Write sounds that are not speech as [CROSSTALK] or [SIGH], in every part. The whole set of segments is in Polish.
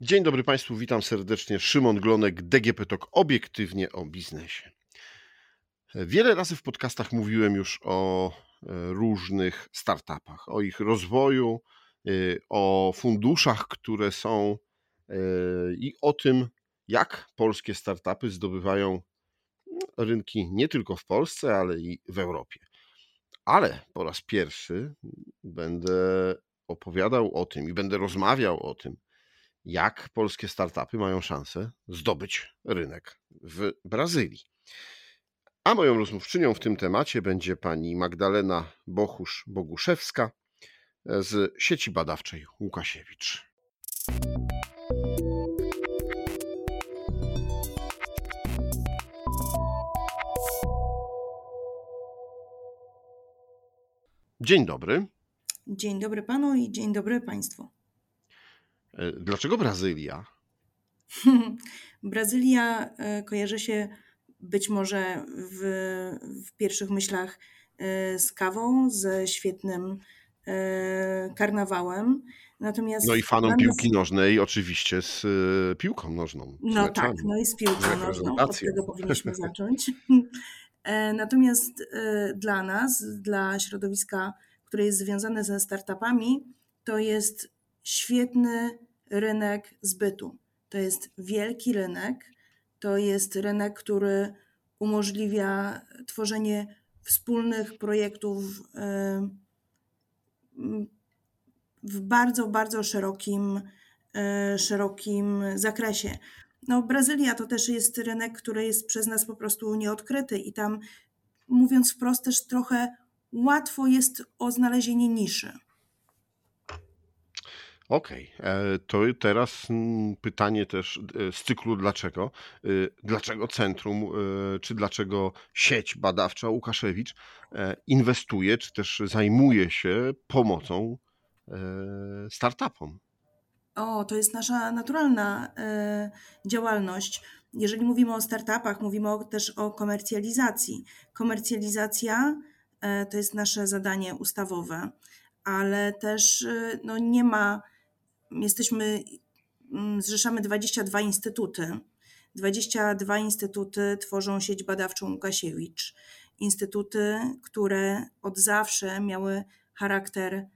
Dzień dobry Państwu, witam serdecznie. Szymon Glonek, DGP Talk, obiektywnie o biznesie. Wiele razy w podcastach mówiłem już o e, różnych startupach, o ich rozwoju, e, o funduszach, które są e, i o tym, jak polskie startupy zdobywają rynki nie tylko w Polsce, ale i w Europie. Ale po raz pierwszy będę opowiadał o tym i będę rozmawiał o tym, jak polskie startupy mają szansę zdobyć rynek w Brazylii. A moją rozmówczynią w tym temacie będzie pani Magdalena Bochusz-Boguszewska z sieci badawczej Łukasiewicz. Dzień dobry. Dzień dobry panu i dzień dobry państwu. E, dlaczego Brazylia? [LAUGHS] Brazylia e, kojarzy się być może w, w pierwszych myślach e, z kawą, ze świetnym karnawałem. Natomiast no i fanom nas... piłki nożnej oczywiście z piłką nożną. No meczami. tak, no i z piłką nożną. Od tego powinniśmy [LAUGHS] zacząć. Natomiast dla nas, dla środowiska, które jest związane ze startupami, to jest świetny rynek zbytu. To jest wielki rynek, to jest rynek, który umożliwia tworzenie wspólnych projektów w bardzo, bardzo szerokim, e, szerokim zakresie. No, Brazylia to też jest rynek, który jest przez nas po prostu nieodkryty i tam, mówiąc wprost, też trochę łatwo jest o znalezienie niszy. Okej, e, to teraz mm, pytanie też e, z cyklu dlaczego? E, dlaczego centrum, czy dlaczego sieć badawcza Łukaszewicz inwestuje, czy też zajmuje się pomocą startupom? O, to jest nasza naturalna działalność. Jeżeli mówimy o startupach, mówimy też o komercjalizacji. Komercjalizacja to jest nasze zadanie ustawowe, ale też no, nie ma jesteśmy, mm, zrzeszamy 22 instytuty. 22 instytuty tworzą sieć badawczą Łukasiewicz. Instytuty, które od zawsze miały charakter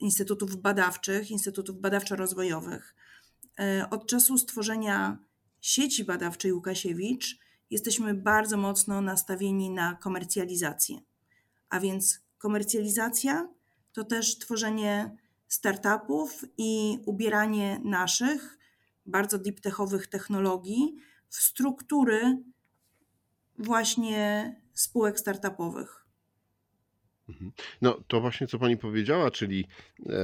instytutów badawczych, instytutów badawczo-rozwojowych. E, od czasu stworzenia sieci badawczej Łukasiewicz jesteśmy bardzo mocno nastawieni na komercjalizację. A więc komercjalizacja to też tworzenie startupów i ubieranie naszych bardzo deep techowych technologii w struktury właśnie spółek startupowych. Mhm. No to właśnie co pani powiedziała, czyli e,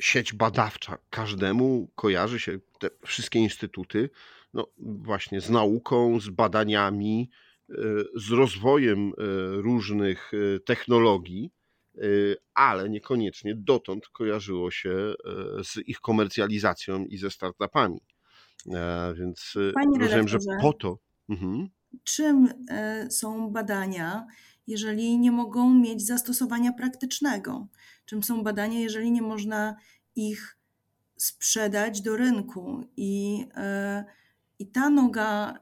sieć badawcza każdemu kojarzy się te wszystkie instytuty, no właśnie z nauką, z badaniami, e, z rozwojem e, różnych e, technologii. Y, ale niekoniecznie dotąd kojarzyło się y, z ich komercjalizacją i ze startupami. E, więc y, Panie rozumiem, że po to. Mhm. Czym e, są badania, jeżeli nie mogą mieć zastosowania praktycznego? Czym są badania, jeżeli nie można ich sprzedać do rynku? I, e, i ta noga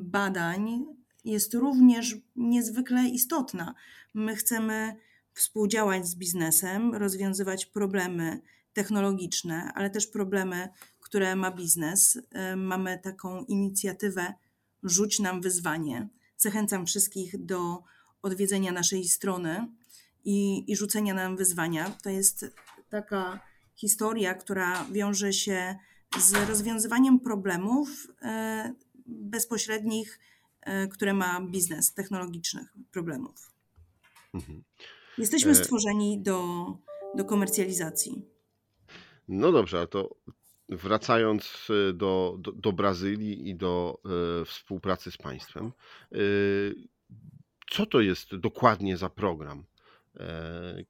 badań jest również niezwykle istotna. My chcemy współdziałać z biznesem, rozwiązywać problemy technologiczne, ale też problemy, które ma biznes. E, mamy taką inicjatywę Rzuć nam wyzwanie. Zachęcam wszystkich do odwiedzenia naszej strony i, i rzucenia nam wyzwania. To jest taka historia, która wiąże się z rozwiązywaniem problemów e, bezpośrednich, e, które ma biznes, technologicznych problemów. Mhm. Jesteśmy e, stworzeni do, do komercjalizacji. No dobrze, ale to wracając e, do, do, do Brazylii i do e, współpracy z państwem, co to jest dokładnie za program,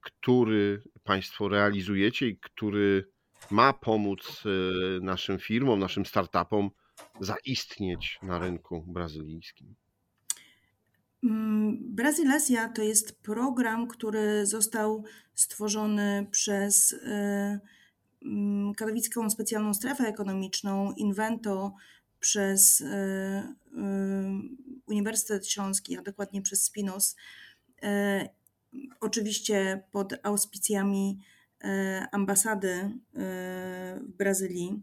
który Państwo realizujecie i który ma pomóc naszym firmom, naszym startupom zaistnieć na rynku brazylijskim? Mm, Brazylasia to jest program, który został stworzony przez, e, mm, Katowicką Specjalną Strefę Ekonomiczną Invento przez Uniwersytet Śląski, a dokładnie przez Spinos, oczywiście pod auspicjami ambasady w Brazylii.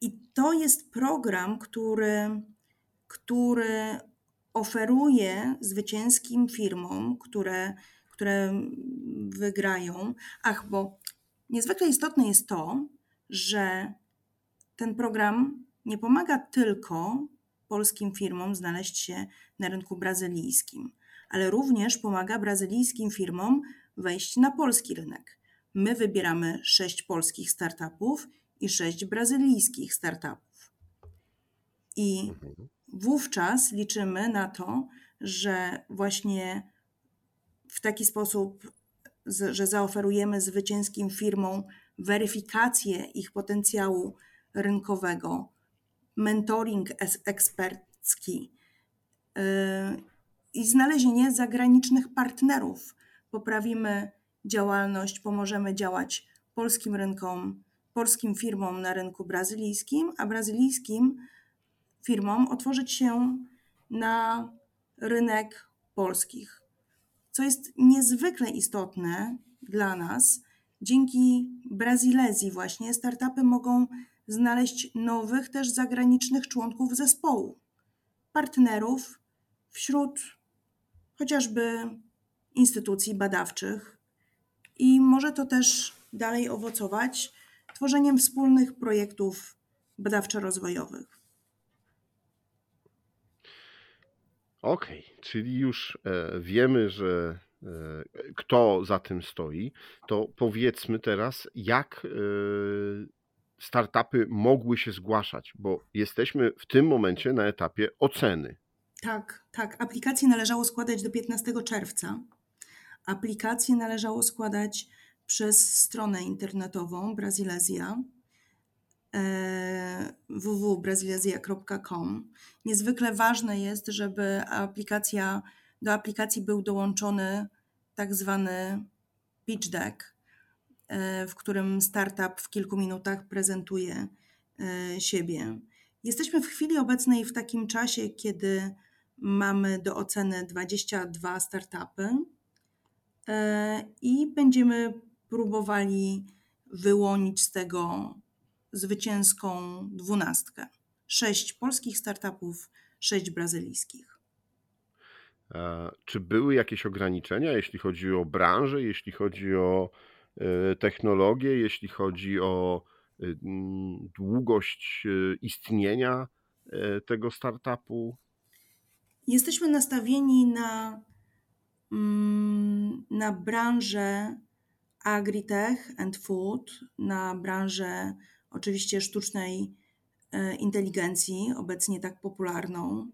I to jest program, który, który oferuje zwycięskim firmom, które, które wygrają. Ach, bo niezwykle istotne jest to, że ten program nie pomaga tylko polskim firmom znaleźć się na rynku brazylijskim, ale również pomaga brazylijskim firmom wejść na polski rynek. My wybieramy sześć polskich startupów i sześć brazylijskich startupów. I mhm. Wówczas liczymy na to, że właśnie w taki sposób, że zaoferujemy zwycięskim firmom weryfikację ich potencjału rynkowego, mentoring ekspercki yy, i znalezienie zagranicznych partnerów. Poprawimy działalność, pomożemy działać polskim rynkom, polskim firmom na rynku brazylijskim, a brazylijskim firmom otworzyć się na rynek polskich. Co jest niezwykle istotne dla nas, dzięki Brazylezji właśnie startupy mogą znaleźć nowych też zagranicznych członków zespołu, partnerów wśród chociażby instytucji badawczych i może to też dalej owocować tworzeniem wspólnych projektów badawczo-rozwojowych. Okej, okay, czyli już e, wiemy, że e, kto za tym stoi, to powiedzmy teraz, jak e, startupy mogły się zgłaszać, bo jesteśmy w tym momencie na etapie oceny. Tak, tak. Aplikacje należało składać do 15 czerwca. Aplikacje należało składać przez stronę internetową Brazylezja e, www.brazylezja.com. Niezwykle ważne jest, żeby aplikacja, do aplikacji był dołączony tak zwany pitch deck, e, w którym startup w kilku minutach prezentuje e, siebie. Jesteśmy w chwili obecnej w takim czasie, kiedy mamy do oceny 22 startupy i będziemy próbowali wyłonić z tego zwycięską dwunastkę. Sześć polskich startupów, sześć brazylijskich. Czy były jakieś ograniczenia, jeśli chodzi o branżę, jeśli chodzi o e, technologię, jeśli chodzi o e, długość e, istnienia tego startupu? Jesteśmy nastawieni na, mm, na branżę agritech and food, na branżę oczywiście sztucznej e, inteligencji, obecnie tak popularną,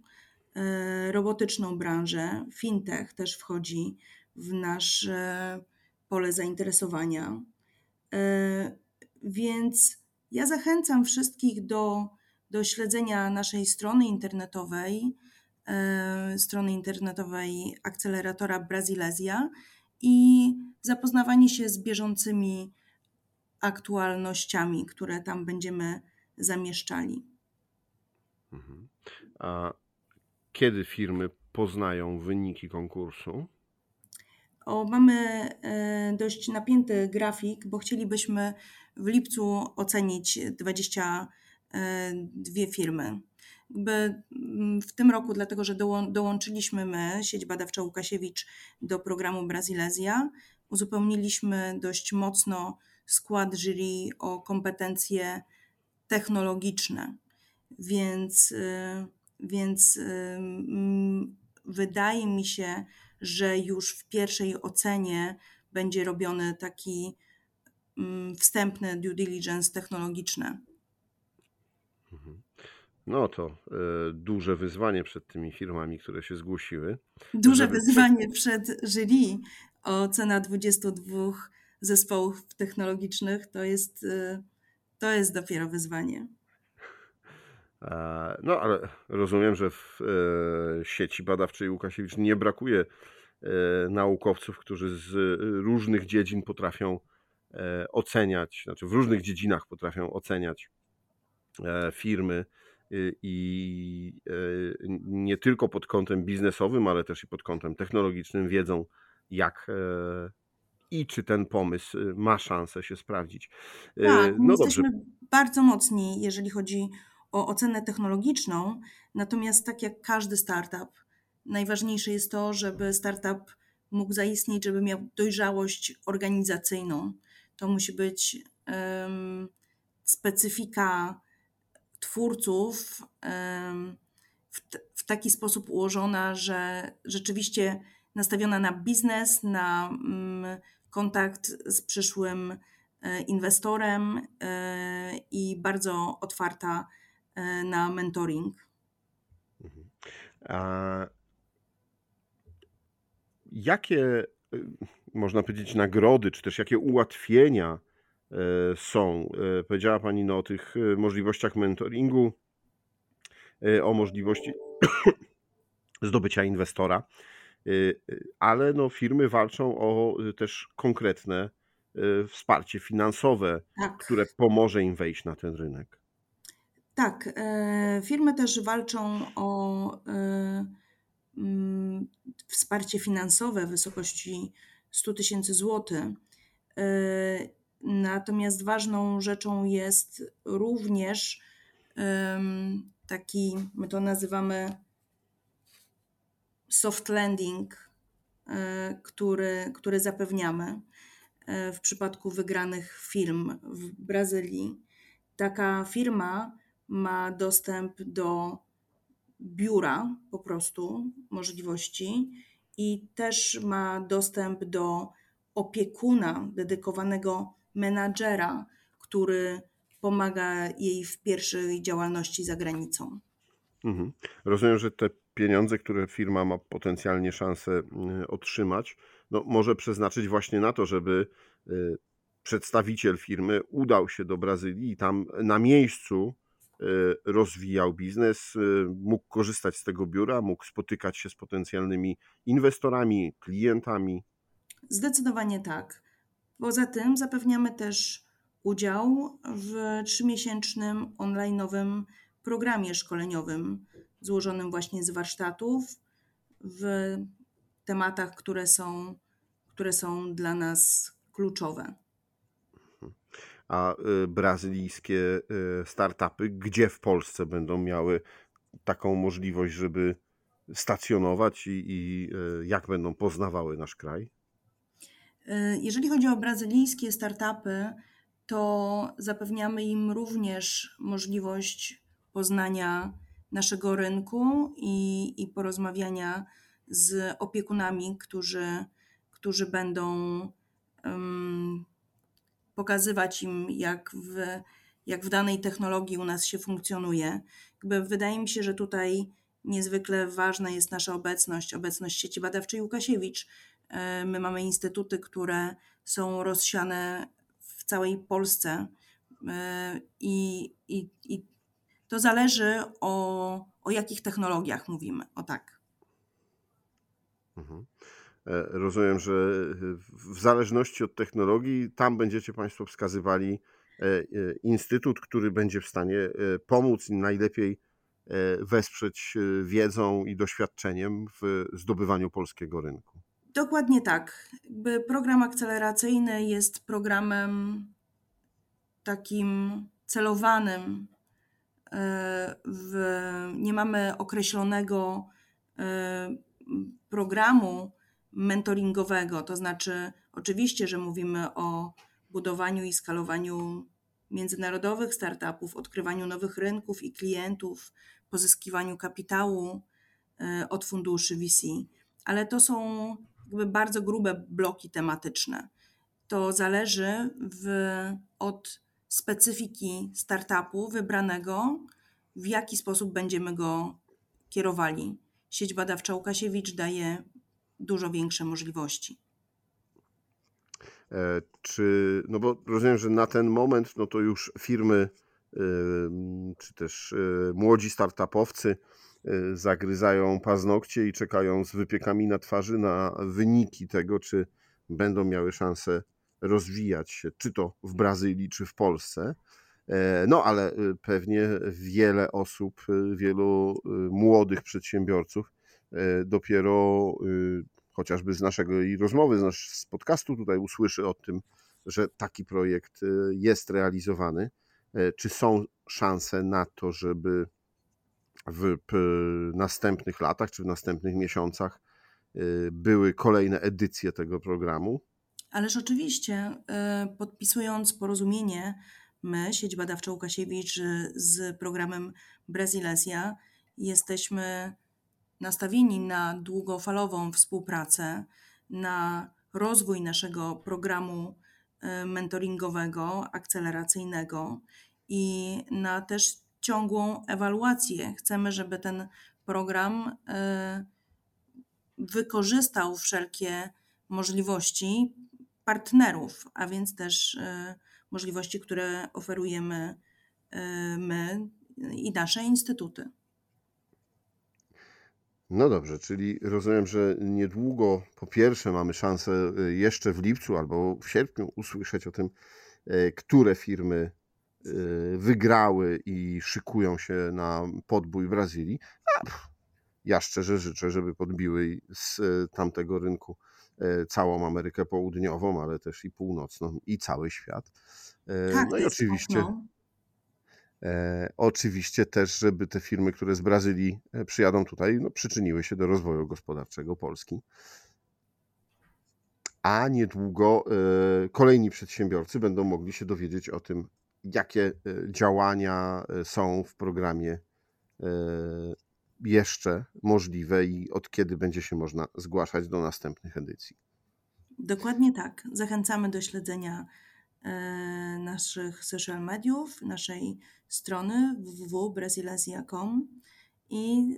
e, robotyczną branżę, fintech też wchodzi w nasze pole zainteresowania. E, więc ja zachęcam wszystkich do, do śledzenia naszej strony internetowej, strony internetowej akceleratora Brazylezja i zapoznawanie się z bieżącymi aktualnościami, które tam będziemy zamieszczali. Mhm. A kiedy firmy poznają wyniki konkursu? O, mamy e, dość napięty grafik, bo chcielibyśmy w lipcu ocenić 22 e, firmy. Mm, w tym roku, dlatego że dołączyliśmy my, sieć badawcza Łukasiewicz, do programu Brazylezja, uzupełniliśmy dość mocno skład jury o kompetencje technologiczne, więc, y, więc y, wydaje mi się, że już w pierwszej ocenie będzie robiony taki wstępny due diligence technologiczne. Mhm. No to e, duże wyzwanie przed tymi firmami, które się zgłosiły. Duże wyzwanie przed jury. Ocena 22 zespołów technologicznych to jest, e, to jest dopiero wyzwanie. No, ale rozumiem, że w e, sieci badawczej Łukasiewicz nie brakuje naukowców, którzy z różnych dziedzin potrafią oceniać, znaczy w różnych dziedzinach potrafią oceniać firmy i nie tylko pod kątem biznesowym, ale też i pod kątem technologicznym wiedzą, jak i czy ten pomysł ma szansę się sprawdzić. Tak, no jesteśmy dobrze. bardzo mocni, jeżeli chodzi o ocenę technologiczną, natomiast tak jak każdy startup, najważniejsze jest to, żeby startup mógł zaistnieć, żeby miał dojrzałość organizacyjną. To musi być um, specyfika twórców um, w, w, taki sposób ułożona, że rzeczywiście nastawiona na biznes, na um, kontakt z przyszłym e, inwestorem e, i bardzo otwarta e, na mentoring. Mhm. A jakie, można powiedzieć, nagrody, czy też jakie ułatwienia są? Powiedziała Pani no, o tych możliwościach mentoringu, o możliwości [COUGHS] zdobycia inwestora. Y, y, ale no, firmy walczą o y, też konkretne wsparcie finansowe, tak. które pomoże im wejść na ten rynek. Tak, e, firmy też walczą o mm, wsparcie finansowe w wysokości 100 tysięcy złotych. E, natomiast ważną rzeczą jest również taki, my to nazywamy soft landing, e, który, który zapewniamy e, w przypadku wygranych firm w Brazylii. Taka firma ma dostęp do biura, po prostu możliwości, i też ma dostęp do opiekuna, dedykowanego menadżera, który pomaga jej w pierwszej działalności za granicą. Mhm. Rozumiem, że te pieniądze, które firma ma potencjalnie szansę y, otrzymać, no, może przeznaczyć właśnie na to, żeby y, przedstawiciel firmy udał się do Brazylii i tam na miejscu y, rozwijał biznes, mógł korzystać z tego biura, mógł spotykać się z potencjalnymi inwestorami, klientami. Zdecydowanie tak. Poza tym zapewniamy też udział w trzymiesięcznym online'owym programie szkoleniowym złożonym właśnie z warsztatów w tematach, które są, które są dla nas kluczowe. A y, brazylijskie y, startupy, gdzie w Polsce będą miały taką możliwość, żeby stacjonować i, i y, jak będą poznawały nasz kraj? Jeżeli chodzi o brazylijskie startupy, to zapewniamy im również możliwość poznania naszego rynku i, i porozmawiania z opiekunami, którzy, którzy będą um, pokazywać im, jak w, jak w danej technologii u nas się funkcjonuje. Jakby wydaje mi się, że tutaj niezwykle ważna jest nasza obecność, obecność sieci badawczej Łukasiewicz. E, my mamy instytuty, które są rozsiane w całej Polsce e, i, i, i to zależy o, o jakich technologiach mówimy. O tak. Mhm. E, rozumiem, że w zależności od technologii, tam będziecie Państwo wskazywali e, e, instytut, który będzie w stanie pomóc im najlepiej wesprzeć wiedzą i doświadczeniem w zdobywaniu polskiego rynku. Dokładnie tak. Program akceleracyjny jest programem takim celowanym w, nie mamy określonego e, programu mentoringowego, to znaczy oczywiście, że mówimy o budowaniu i skalowaniu międzynarodowych startupów, odkrywaniu nowych rynków i klientów, pozyskiwaniu kapitału e, od funduszy VC, ale to są jakby bardzo grube bloki tematyczne. To zależy w, od specyfiki startupu wybranego, w jaki sposób będziemy go kierowali. Sieć badawcza Łukasiewicz daje dużo większe możliwości. E, czy, no bo rozumiem, że na ten moment, no to już firmy, czy też e, młodzi startupowcy e, zagryzają paznokcie i czekają z wypiekami na twarzy na wyniki tego, czy będą miały szansę rozwijać się, czy to w Brazylii, czy w Polsce. E, no, ale pewnie wiele osób, wielu młodych przedsiębiorców dopiero chociażby z naszego rozmowy, z, nasz, z podcastu tutaj usłyszy o tym, że taki projekt jest realizowany. Czy są szanse na to, żeby w następnych latach czy w następnych miesiącach y, były kolejne edycje tego programu? Ależ oczywiście, y, podpisując porozumienie, my, Sieć Badawcza Łukasiewicz z programem Brazylesia, jesteśmy nastawieni na długofalową współpracę, na rozwój naszego programu y, mentoringowego, akceleracyjnego i na też ciągłą ewaluację. Chcemy, żeby ten program e, wykorzystał wszelkie możliwości partnerów, a więc też e, możliwości, które oferujemy e, my i nasze instytuty. No dobrze, czyli rozumiem, że niedługo po pierwsze mamy szansę jeszcze w lipcu albo w sierpniu usłyszeć o tym, które firmy wygrały i szykują się na podbój Brazylii. Ja szczerze życzę, żeby podbiły z tamtego rynku całą Amerykę Południową, ale też i północną i cały świat. Tak, no i oczywiście. E, oczywiście też, żeby te firmy, które z Brazylii e, przyjadą tutaj, no, przyczyniły się do rozwoju gospodarczego Polski. A niedługo e, kolejni przedsiębiorcy będą mogli się dowiedzieć o tym, jakie e, działania e, są w programie e, jeszcze możliwe i od kiedy będzie się można zgłaszać do następnych edycji. Dokładnie tak. Zachęcamy do śledzenia naszych social mediów, naszej strony www.brazilesia.com i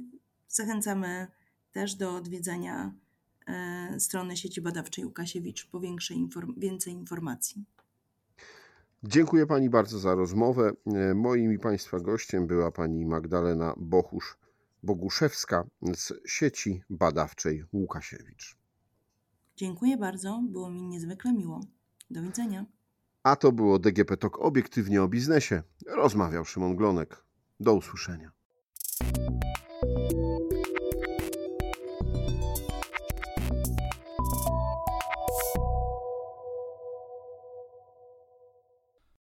zachęcamy też do odwiedzania strony sieci badawczej Łukasiewicz po większej, więcej informacji. Dziękuję Pani bardzo za rozmowę. E, moim i Państwa gościem była Pani Magdalena Bochusz-Boguszewska z sieci badawczej Łukasiewicz. Dziękuję bardzo, było mi niezwykle miło. Do widzenia. A to było DGP Talk obiektywnie o biznesie. Rozmawiał Szymon Glonek. Do usłyszenia.